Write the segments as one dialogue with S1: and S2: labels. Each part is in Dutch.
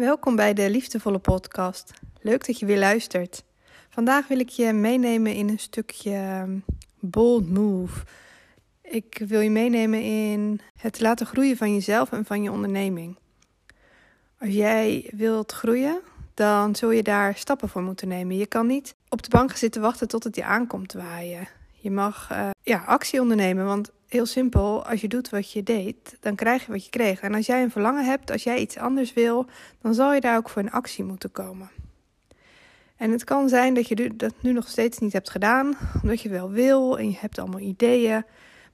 S1: Welkom bij de Liefdevolle Podcast. Leuk dat je weer luistert. Vandaag wil ik je meenemen in een stukje ehm, bold move. Ik wil je meenemen in het laten groeien van jezelf en van je onderneming. Als jij wilt groeien, dan zul je daar stappen voor moeten nemen. Je kan niet op de bank zitten wachten tot het je aankomt waaien. Je mag uh, ja, actie ondernemen, want heel simpel, als je doet wat je deed, dan krijg je wat je kreeg. En als jij een verlangen hebt, als jij iets anders wil, dan zal je daar ook voor in actie moeten komen. En het kan zijn dat je dat nu nog steeds niet hebt gedaan, omdat je wel wil en je hebt allemaal ideeën,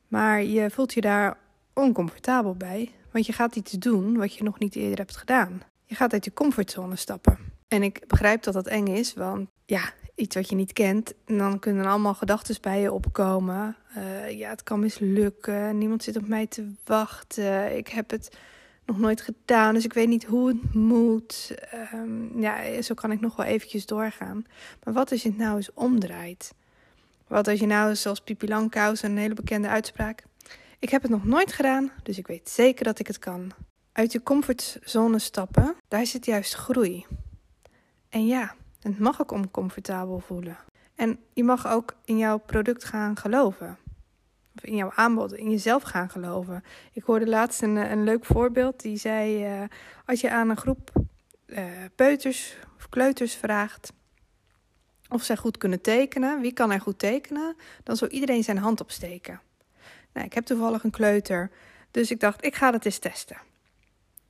S1: maar je voelt je daar oncomfortabel bij, want je gaat iets doen wat je nog niet eerder hebt gedaan. Je gaat uit je comfortzone stappen. En ik begrijp dat dat eng is, want ja, iets wat je niet kent. En dan kunnen allemaal gedachten bij je opkomen. Uh, ja, het kan mislukken. Niemand zit op mij te wachten. Ik heb het nog nooit gedaan, dus ik weet niet hoe het moet. Um, ja, zo kan ik nog wel eventjes doorgaan. Maar wat als je het nou eens omdraait? Wat als je nou, zoals Pipi een hele bekende uitspraak... Ik heb het nog nooit gedaan, dus ik weet zeker dat ik het kan. Uit je comfortzone stappen, daar zit juist groei. En ja, het mag ook oncomfortabel voelen. En je mag ook in jouw product gaan geloven. Of in jouw aanbod, in jezelf gaan geloven. Ik hoorde laatst een, een leuk voorbeeld. Die zei: uh, Als je aan een groep uh, peuters of kleuters vraagt. of zij goed kunnen tekenen, wie kan er goed tekenen? Dan zal iedereen zijn hand opsteken. Nou, ik heb toevallig een kleuter, dus ik dacht: ik ga dat eens testen.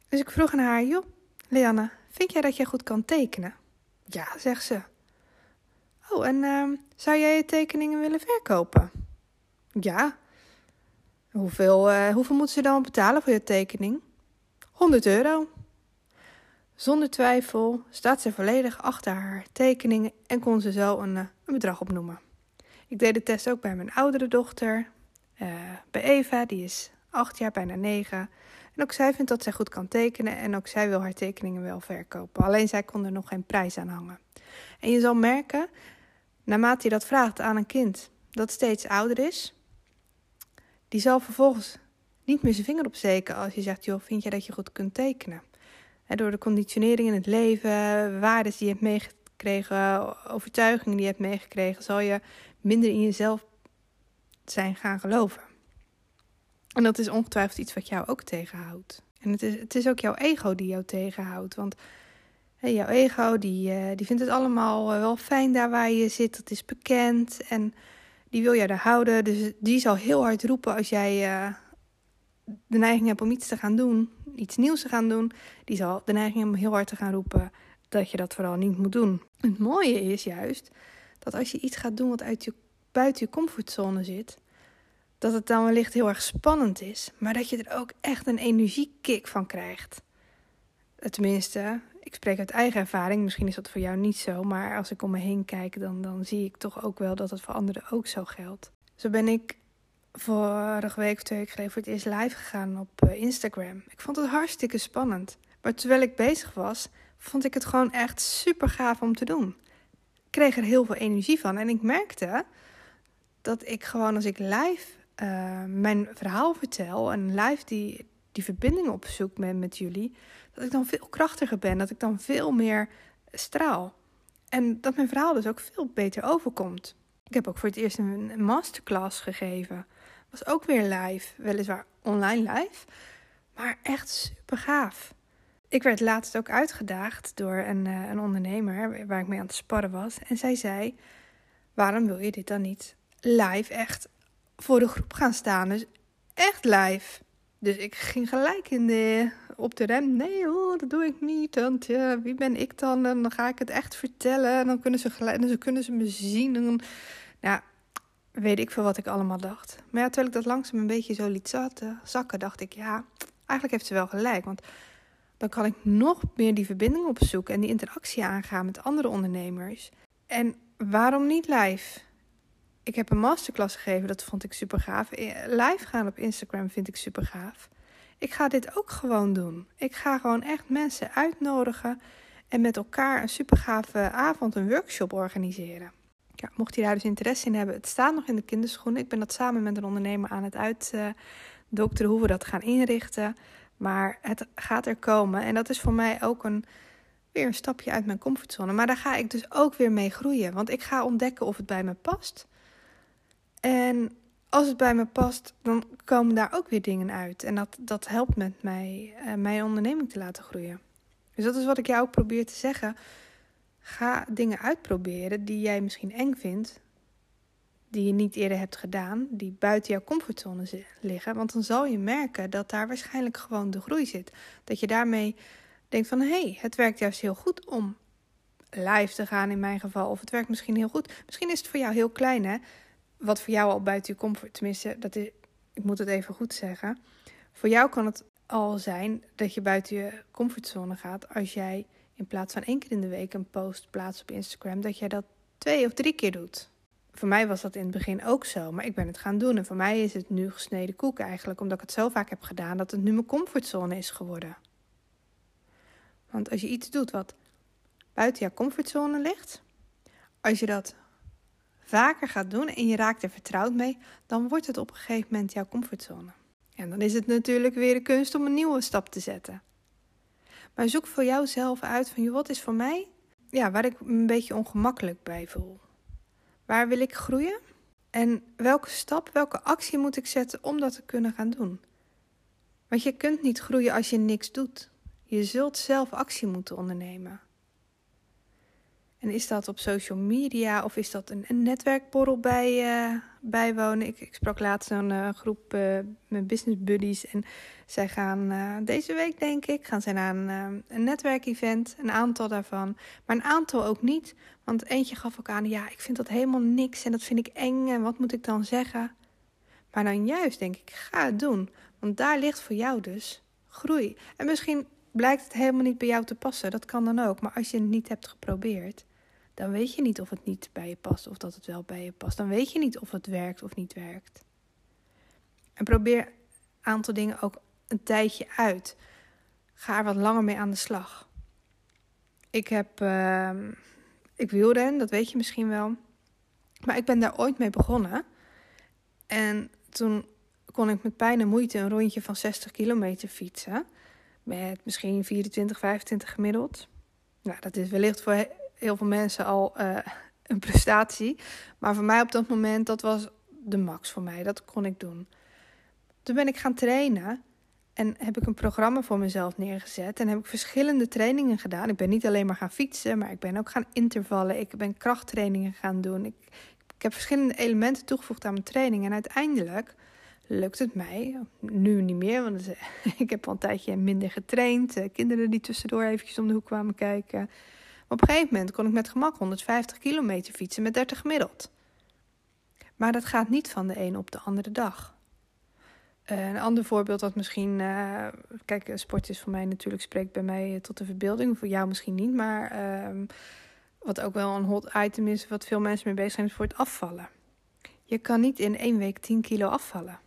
S1: Dus ik vroeg aan haar: Joh, Leanne, vind jij dat jij goed kan tekenen? Ja, zegt ze. Oh, en uh, zou jij je tekeningen willen verkopen? Ja. Hoeveel, uh, hoeveel moeten ze dan betalen voor je tekening? 100 euro. Zonder twijfel staat ze volledig achter haar tekeningen en kon ze zo een, uh, een bedrag opnoemen. Ik deed de test ook bij mijn oudere dochter, uh, bij Eva, die is acht jaar, bijna negen. En ook zij vindt dat zij goed kan tekenen en ook zij wil haar tekeningen wel verkopen. Alleen zij kon er nog geen prijs aan hangen. En je zal merken, naarmate je dat vraagt aan een kind dat steeds ouder is, die zal vervolgens niet meer zijn vinger opsteken als je zegt, joh, vind je dat je goed kunt tekenen? door de conditionering in het leven, waarden die je hebt meegekregen, overtuigingen die je hebt meegekregen, zal je minder in jezelf zijn gaan geloven. En dat is ongetwijfeld iets wat jou ook tegenhoudt. En het is, het is ook jouw ego die jou tegenhoudt. Want jouw ego die, uh, die vindt het allemaal eh, wel fijn daar waar je zit. Dat is bekend. En die wil jij daar houden. Dus die zal heel hard roepen als jij uh, de neiging hebt om iets te gaan doen. Iets nieuws te gaan doen. Die zal de neiging hebben om heel hard te gaan roepen dat je dat vooral niet moet doen. Het mooie is juist dat als je iets gaat doen wat uit je, buiten je comfortzone zit dat het dan wellicht heel erg spannend is, maar dat je er ook echt een energiekick van krijgt. Tenminste, ik spreek uit eigen ervaring, misschien is dat voor jou niet zo, maar als ik om me heen kijk, dan, dan zie ik toch ook wel dat het voor anderen ook zo geldt. Zo ben ik vorige week of twee weken geleden voor het eerst live gegaan op eh, Instagram. Ik vond het hartstikke spannend. Maar terwijl ik bezig was, vond ik het gewoon echt super gaaf om te doen. Ik kreeg er heel veel energie van en ik merkte dat ik gewoon als ik live uh, mijn verhaal vertel en live die, die verbinding opzoek met, met jullie, dat ik dan veel krachtiger ben, dat ik dan veel meer straal. En dat mijn verhaal dus ook veel beter overkomt. Ik heb ook voor het eerst een masterclass gegeven. Was ook weer live, weliswaar online live, maar echt super gaaf. Ik werd laatst ook uitgedaagd door een, uh, een ondernemer waar ik mee aan het sparren was. En zij zei: Waarom wil je dit dan niet live echt voor de groep gaan staan. Dus echt live. Dus ik ging gelijk in de, op de rem. Nee dat doe ik niet. Want ja, wie ben ik dan? En dan ga ik het echt vertellen. En dan kunnen ze, gelijk, dan kunnen ze me zien. En dan, weet ik veel wat ik allemaal dacht. Maar ja, terwijl ik dat langzaam een beetje zo liet zakken, dacht ik, ja, eigenlijk heeft ze wel gelijk. Want dan kan ik nog meer die verbinding opzoeken en die interactie aangaan met andere ondernemers. En waarom niet live? Ik heb een masterclass gegeven, dat vond ik super gaaf. Eh, live gaan op Instagram vind ik super gaaf. Ik ga dit ook gewoon doen. Ik ga gewoon echt mensen uitnodigen en met elkaar een super gave avond, een workshop organiseren. Ja, mocht je daar dus interesse in hebben, het staat nog in de kinderschoenen. Ik ben dat samen met een ondernemer aan het uitdokteren hoe we dat gaan inrichten. Maar het gaat er komen. En dat is voor mij ook een, weer een stapje uit mijn comfortzone. Maar daar ga ik dus ook weer mee groeien. Want ik ga ontdekken of het bij me past. En als het bij me past, dan komen daar ook weer dingen uit. En dat, dat helpt met mij uh, mijn onderneming te laten groeien. Dus dat is wat ik jou ook probeer te zeggen. Ga dingen uitproberen die jij misschien eng vindt, die je niet eerder hebt gedaan, die buiten jouw comfortzone liggen. Want dan zal je merken dat daar waarschijnlijk gewoon de groei zit. Dat je daarmee denkt van hé, hey, het werkt juist heel goed om live te gaan in mijn geval. Of het werkt misschien heel goed. Misschien is het voor jou heel klein hè. Wat voor jou al buiten je comfort, tenminste, dat is, ik moet het even goed zeggen. Voor jou kan het al zijn dat je buiten je comfortzone gaat als jij in plaats van één keer in de week een post plaatst op Instagram, dat jij dat twee of drie keer doet. Voor mij was dat in het begin ook zo, maar ik ben het gaan doen. En voor mij is het nu gesneden koek eigenlijk, omdat ik het zo vaak heb gedaan, dat het nu mijn comfortzone is geworden. Want als je iets doet wat buiten jouw comfortzone ligt, als je dat vaker gaat doen en je raakt er vertrouwd mee, dan wordt het op een gegeven moment jouw comfortzone. En dan is het natuurlijk weer de kunst om een nieuwe stap te zetten. Maar zoek voor jouzelf uit van, wat is voor mij, ja, waar ik een beetje ongemakkelijk bij voel. Waar wil ik groeien? En welke stap, welke actie moet ik zetten om dat te kunnen gaan doen? Want je kunt niet groeien als je niks doet. Je zult zelf actie moeten ondernemen. En is dat op social media of is dat een, een netwerkborrel bij, uh, bijwonen? Ik, ik sprak laatst een uh, groep uh, met business buddies en zij gaan deze week, denk ik, gaan zij naar een, een netwerkevent, een aantal daarvan, maar een aantal ook niet. Want eentje gaf ook aan, ja, ik vind dat helemaal niks en dat vind ik eng en wat moet ik dan zeggen? Maar dan juist denk ik, ga het doen, want daar ligt voor jou dus groei. En misschien blijkt het helemaal niet bij jou te passen, dat kan dan ook, maar als je het niet hebt geprobeerd dan weet je niet of het niet bij je past of dat het wel bij je past. Dan weet je niet of het werkt of niet werkt. En probeer een aantal dingen ook een tijdje uit. Ga er wat langer mee aan de slag. Ik heb, uh, ik wielren, dat weet je misschien wel. Maar ik ben daar ooit mee begonnen. En toen kon ik met pijn en moeite een rondje van 60 kilometer fietsen. Met misschien 24, 25 gemiddeld. Nou, dat is wellicht voor heel veel mensen al uh, een prestatie. Maar voor mij op dat moment, dat was de max voor mij. Dat kon ik doen. Toen ben ik gaan trainen. En heb ik een programma voor mezelf neergezet. En heb ik verschillende trainingen gedaan. Ik ben niet alleen maar gaan fietsen, maar ik ben ook gaan intervallen. Ik ben krachttrainingen gaan doen. Ik, ik heb verschillende elementen toegevoegd aan mijn training. En uiteindelijk lukt het mij. Nu niet meer, want ik heb al een tijdje minder getraind. Eh, kinderen die tussendoor eventjes om de hoek kwamen kijken op een gegeven moment kon ik met gemak 150 kilometer fietsen met 30 gemiddeld. Maar dat gaat niet van de een op de andere dag. Uh, een ander voorbeeld dat misschien. Uh, kijk, sport is voor mij natuurlijk, spreekt bij mij tot de verbeelding. Voor jou misschien niet. Maar uh, wat ook wel een hot item is, wat veel mensen mee bezig zijn, is voor het afvallen. Je kan niet in één week 10 kilo afvallen.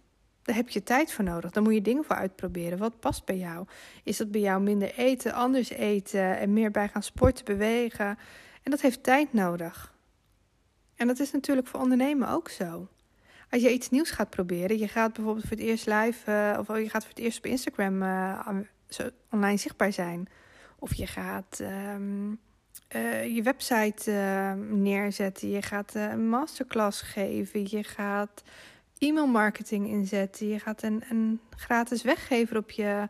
S1: Daar heb je tijd voor nodig. Daar moet je dingen voor uitproberen. Wat past bij jou? Is dat bij jou minder eten, anders eten en meer bij gaan sporten, bewegen? En dat heeft tijd nodig. En dat is natuurlijk voor ondernemen ook zo. Als je iets nieuws gaat proberen, je gaat bijvoorbeeld voor het eerst live, uh, of je gaat voor het eerst op Instagram uh, online zichtbaar zijn. Of je gaat um, uh, je website neerzetten, je gaat een masterclass geven, je gaat e-mail marketing inzetten. Je gaat een, een gratis weggever op je.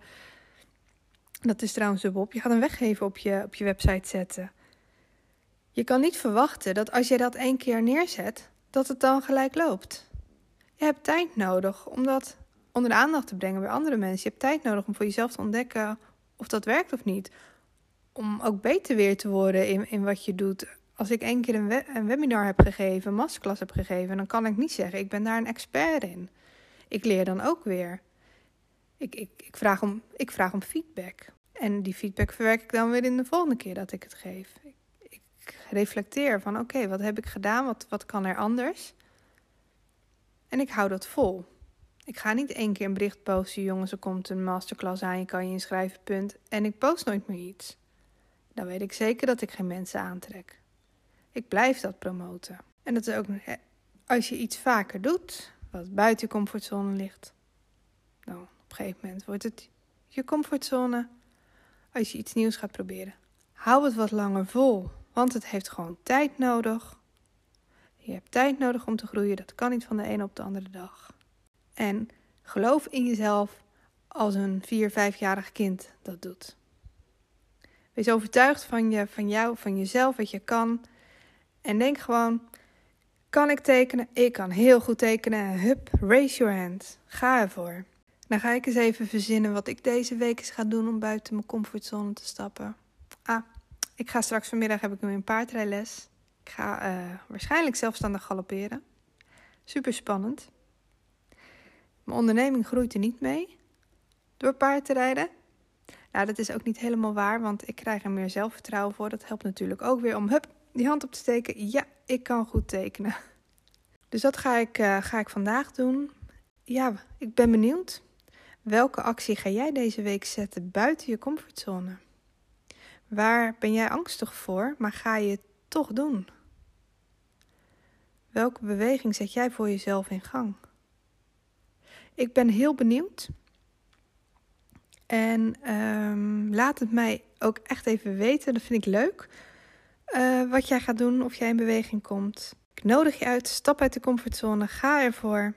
S1: Dat is trouwens de. Je gaat een weggever op je, op je website zetten. Je kan niet verwachten dat als je dat één keer neerzet, dat het dan gelijk loopt. Je hebt tijd nodig om dat onder de aandacht te brengen bij andere mensen. Je hebt tijd nodig om voor jezelf te ontdekken of dat werkt of niet. Om ook beter weer te worden in, in wat je doet als ik één keer een, een, webinar heb gegeven, een masterclass heb gegeven, dan kan ik niet zeggen, ik ben daar een expert in. Ik leer dan ook weer. Ik, ik, ik, vraag, om, ik vraag om feedback. En die feedback verwerk ik dan weer in de volgende keer dat ik het geef. Ik, reflecteer van oké, wat heb ik gedaan? Wat, wat kan er anders? En ik hou dat vol. Ik ga niet één keer een bericht posten, jongens, er komt een masterclass aan, je kan je inschrijven, punt. En ik post nooit meer iets. Dan weet ik zeker dat ik geen mensen aantrek. Ik blijf dat promoten. En dat is ook als je iets vaker doet, wat buiten je comfortzone ligt, nou, op een gegeven moment wordt het je comfortzone als je iets nieuws gaat proberen. Hou het wat langer vol, want het heeft gewoon tijd nodig. Je hebt tijd nodig om te groeien, dat kan niet van de ene op de andere dag. En geloof in jezelf als een 4, 5-jarig kind dat doet. Wees overtuigd van, je, van jou, van jezelf, wat je kan. En denk gewoon, kan ik tekenen? Ik kan heel goed tekenen. Hup, raise your hand. Ga ervoor. Dan ga ik eens even verzinnen wat ik deze week eens ga doen om buiten mijn comfortzone te stappen. Ah, ik ga straks vanmiddag heb ik nu een paardrijles. Ik ga uh, waarschijnlijk zelfstandig galopperen. Super spannend. Mijn onderneming groeit er niet mee door paard te rijden. Nou, dat is ook niet helemaal waar, want ik krijg er meer zelfvertrouwen voor. Dat helpt natuurlijk ook weer om hup, die hand op te steken. Ja, ik kan goed tekenen. Dus dat ga ik, uh, ga ik vandaag doen. Ja, ik ben benieuwd. Welke actie ga jij deze week zetten buiten je comfortzone? Waar ben jij angstig voor, maar ga je het toch doen? Welke beweging zet jij voor jezelf in gang? Ik ben heel benieuwd. En um, laat het mij ook echt even weten. Dat vind ik leuk. Uh, wat jij gaat doen, of jij in beweging komt. Ik nodig je uit. Stap uit de comfortzone. Ga ervoor.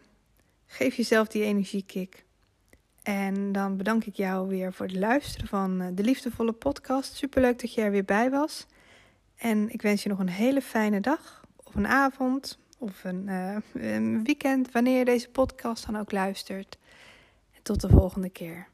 S1: Geef jezelf die energiekick. En dan bedank ik jou weer voor het luisteren van eh, de Liefdevolle Podcast. Superleuk dat je er weer bij was. En ik wens je nog een hele fijne dag, of een avond, of een, uh, een weekend, wanneer je deze podcast dan ook luistert. En tot de volgende keer.